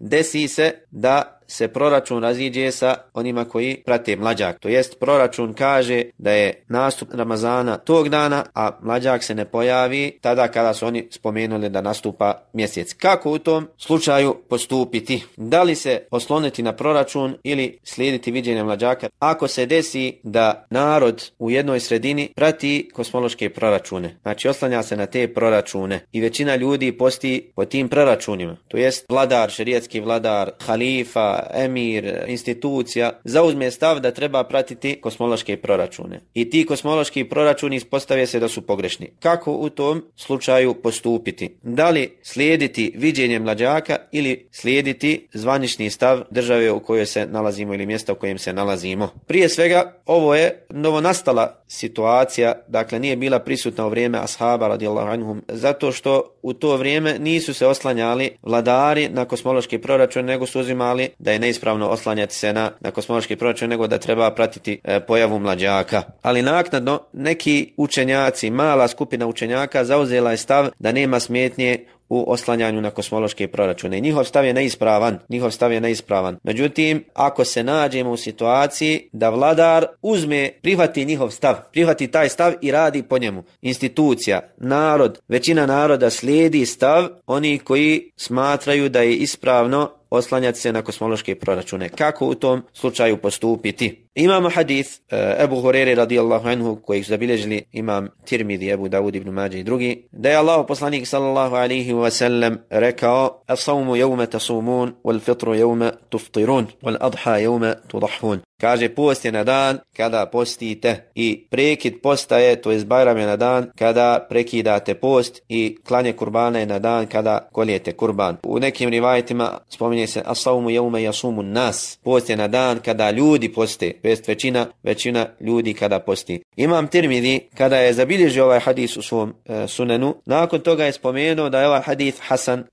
desi se proračun raziđe sa onima koji prate mlađak. To jest proračun kaže da je nastup Ramazana tog dana, a mlađak se ne pojavi tada kada su oni spomenuli da nastupa mjesec. Kako u tom slučaju postupiti? Da li se osloniti na proračun ili slijediti viđenje mlađaka? Ako se desi da narod u jednoj sredini prati kosmološke proračune, znači oslanja se na te proračune i većina ljudi posti po tim proračunima, to jest vladar, šerijetski vladar, halifa, emir, institucija, zauzme stav da treba pratiti kosmološke proračune. I ti kosmološki proračuni ispostavije se da su pogrešni. Kako u tom slučaju postupiti? Da li slijediti viđenje mlađaka ili slijediti zvanični stav države u kojoj se nalazimo ili mjesta u kojem se nalazimo? Prije svega, ovo je novonastala situacija, dakle nije bila prisutna u vrijeme ashaba radijallahu anhum, zato što u to vrijeme nisu se oslanjali vladari na kosmološki proračun, nego su uzimali da je neispravno oslanjati se na, na kosmološki proračun, nego da treba pratiti e, pojavu mlađaka. Ali naknadno, neki učenjaci, mala skupina učenjaka, zauzela je stav da nema smjetnje u oslanjanju na kosmološke proračune. Njihov stav je neispravan, njihov stav je neispravan. Međutim, ako se nađemo u situaciji da vladar uzme, prihvati njihov stav, prihvati taj stav i radi po njemu. Institucija, narod, većina naroda slijedi stav oni koji smatraju da je ispravno oslanjati se na kosmološke proračune. Kako u tom slučaju postupiti? Imamo hadith uh, Ebu Hurere radijallahu anhu koji su zabilježili imam Tirmidhi, Ebu Dawud ibn Mađe i drugi, da je Allah poslanik sallallahu alaihi wa sallam rekao As-sawmu jevme tasumun, wal fitru jevme tuftirun, wal adha jevme tudahun. Kaže, post je na dan kada postite i prekid posta je, to je Bajram je na dan kada prekidate post i klanje kurbana je na dan kada koljete kurban. U nekim rivajetima spominje se As-sawmu jevme jasumun nas. Post je na dan kada ljudi poste jest većina, većina ljudi kada posti. Imam Tirmidhi, kada je zabilježio ovaj hadis u svom uh, sunenu, nakon toga je spomenuo da je ovaj hadis Hasan uh,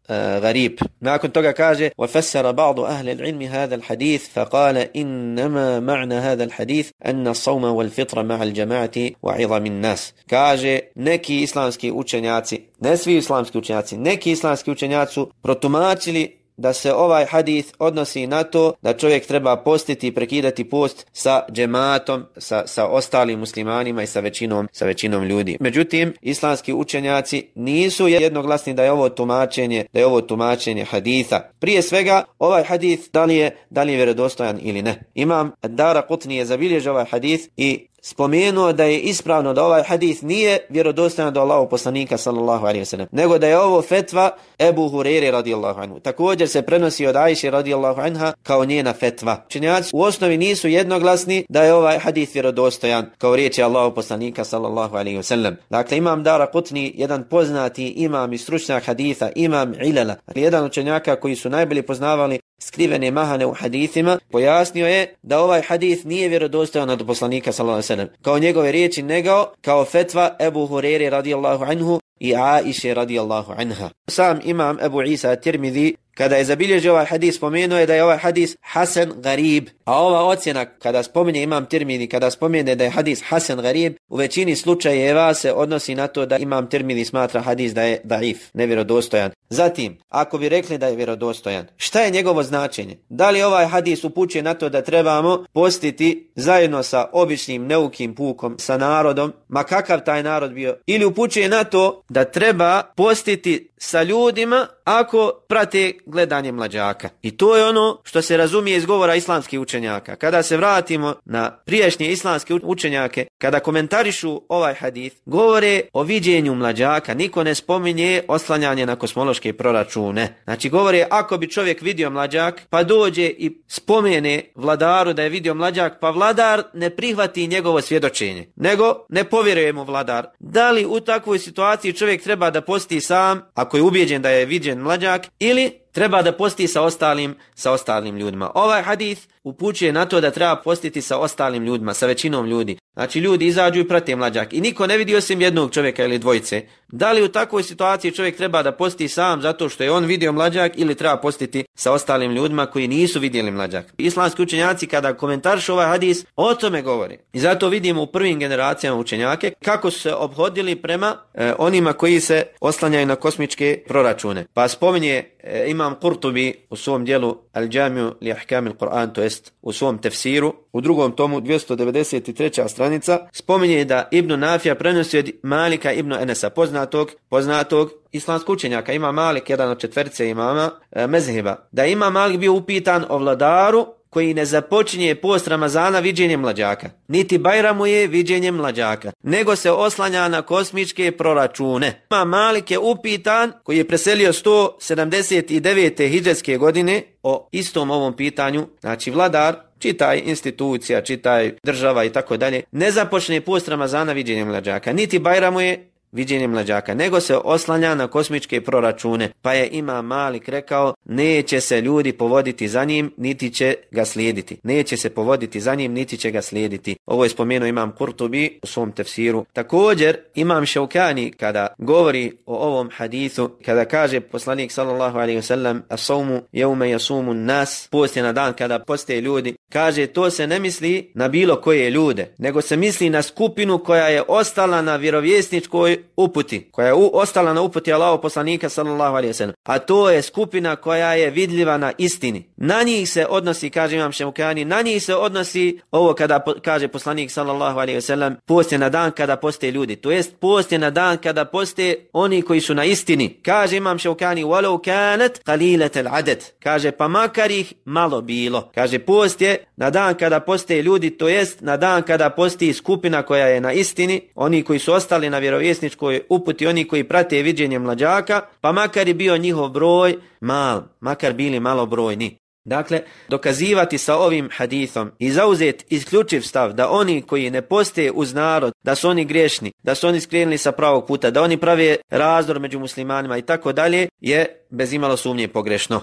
Garib. Nakon toga kaže, وَفَسَّرَ بَعْضُ أَهْلِ الْعِلْمِ هَذَا الْحَدِيث فَقَالَ إِنَّمَا مَعْنَ هَذَا الْحَدِيث أَنَّ الصَّوْمَ وَالْفِطْرَ مَعَ الْجَمَاعَةِ وَعِظَمِ النَّاسِ Kaže, neki islamski učenjaci, ne svi islamski učenjaci, neki islamski učenjaci su protumačili da se ovaj hadith odnosi na to da čovjek treba postiti i prekidati post sa džematom, sa, sa ostalim muslimanima i sa većinom, sa većinom ljudi. Međutim, islamski učenjaci nisu jednoglasni da je ovo tumačenje, da je ovo tumačenje haditha. Prije svega, ovaj hadith da li je, da li je vjerodostojan ili ne. Imam Dara Kutni je zabilježio ovaj hadith i spomenuo da je ispravno da ovaj hadith nije vjerodostojan do Allahov poslanika sallallahu alejhi ve sellem nego da je ovo fetva Ebu Hurere radijallahu anhu. Također se prenosi od Ajše radijallahu anha kao njena fetva. Učenjaci u osnovi nisu jednoglasni da je ovaj hadith vjerodostojan kao riječi Allahov poslanika sallallahu alejhi ve sellem. Dakle imam Dara Qutni, jedan poznati imam i stručnjak haditha, imam Ilala, dakle, jedan učenjaka koji su najbolje poznavali skrivene mahane u hadithima, pojasnio je da ovaj hadith nije vjerodostojan od poslanika sallallahu alejhi ve sellem. Kao njegove riječi nego kao fetva Ebu Hurere radijallahu anhu i Aisha radijallahu anha. Sam imam Ebu Isa Tirmidhi kada je zabilježio ovaj hadis spomenuo je da je ovaj hadis Hasan Garib. A ova ocjena kada spomene imam termini, kada spomene da je hadis Hasan Garib, u većini slučajeva se odnosi na to da imam termini smatra hadis da je daif, nevjerodostojan. Zatim, ako bi rekli da je vjerodostojan, šta je njegovo značenje? Da li ovaj hadis upućuje na to da trebamo postiti zajedno sa običnim neukim pukom, sa narodom, ma kakav taj narod bio, ili upućuje na to da treba postiti sa ljudima ako prate gledanje mlađaka. I to je ono što se razumije iz govora islamskih učenjaka. Kada se vratimo na priješnje islamske učenjake, kada komentarišu ovaj hadith, govore o viđenju mlađaka, niko ne spominje oslanjanje na kosmološke proračune. Znači govore, ako bi čovjek vidio mlađak, pa dođe i spomene vladaru da je vidio mlađak, pa vladar ne prihvati njegovo svjedočenje, nego ne povjeruje mu vladar. Da li u takvoj situaciji čovjek treba da posti sam, ako je ubijeđen da je viđen mlađak, ili treba da posti sa ostalim sa ostalim ljudima. Ovaj hadis upućuje na to da treba postiti sa ostalim ljudima, sa većinom ljudi. Znači ljudi izađu i prate mlađak i niko ne vidi osim jednog čovjeka ili dvojice. Da li u takvoj situaciji čovjek treba da posti sam zato što je on vidio mlađak ili treba postiti sa ostalim ljudima koji nisu vidjeli mlađak. Islamski učenjaci kada komentaršu ovaj hadis o tome govori. I zato vidimo u prvim generacijama učenjake kako su se obhodili prema e, onima koji se oslanjaju na kosmičke proračune. Pa spominje E, imam Kurtubi u svom dijelu Al-đamiju li Ahkam il Kur'an, to jest u svom tefsiru, u drugom tomu 293. stranica, spominje da Ibnu Nafija prenosi od Malika Ibnu Enesa, poznatog, poznatog islamskog učenjaka. Ima Malik, jedan od četvrce imama, e, mezheba. Da ima Malik bio upitan o vladaru koji ne započinje post Ramazana viđenjem mlađaka. Niti Bajramu je viđenjem mlađaka, nego se oslanja na kosmičke proračune. Ma Malik je upitan, koji je preselio 179. hijđarske godine, o istom ovom pitanju, znači vladar, čitaj institucija, čitaj država i tako dalje, ne započne post Ramazana viđenjem mlađaka. Niti Bajramu je viđenje mlađaka, nego se oslanja na kosmičke proračune, pa je ima Malik rekao, neće se ljudi povoditi za njim, niti će ga slijediti. Neće se povoditi za njim, niti će ga slijediti. Ovo je spomenuo imam Kurtubi u svom tefsiru. Također, imam Šaukani kada govori o ovom hadithu, kada kaže poslanik sallallahu alaihi wasallam, a saumu jeume jasumu nas, post je na dan kada poste ljudi, kaže to se ne misli na bilo koje ljude, nego se misli na skupinu koja je ostala na vjerovjesničkoj uputi, koja je u, ostala na uputi Allaho poslanika sallallahu alaihi sallam. A to je skupina koja je vidljiva na istini. Na njih se odnosi, kaže imam Šemukani, na njih se odnosi ovo kada po, kaže poslanik sallallahu alaihi sallam, post je na dan kada poste ljudi. To jest post je na dan kada poste oni koji su na istini. Kaže imam Šemukani, walau kanat qalilat al adet. Kaže pa makar ih malo bilo. Kaže post je na dan kada poste ljudi, to jest na dan kada posti skupina koja je na istini, oni koji su ostali na vjerovjesni vjerničkoj uputi oni koji prate viđenje mlađaka, pa makar i bio njihov broj mal, makar bili malo brojni. Dakle, dokazivati sa ovim hadithom i zauzeti isključiv stav da oni koji ne poste uz narod, da su oni grešni, da su oni skrenuli sa pravog puta, da oni prave razdor među muslimanima i tako dalje, je bez imalo sumnje pogrešno.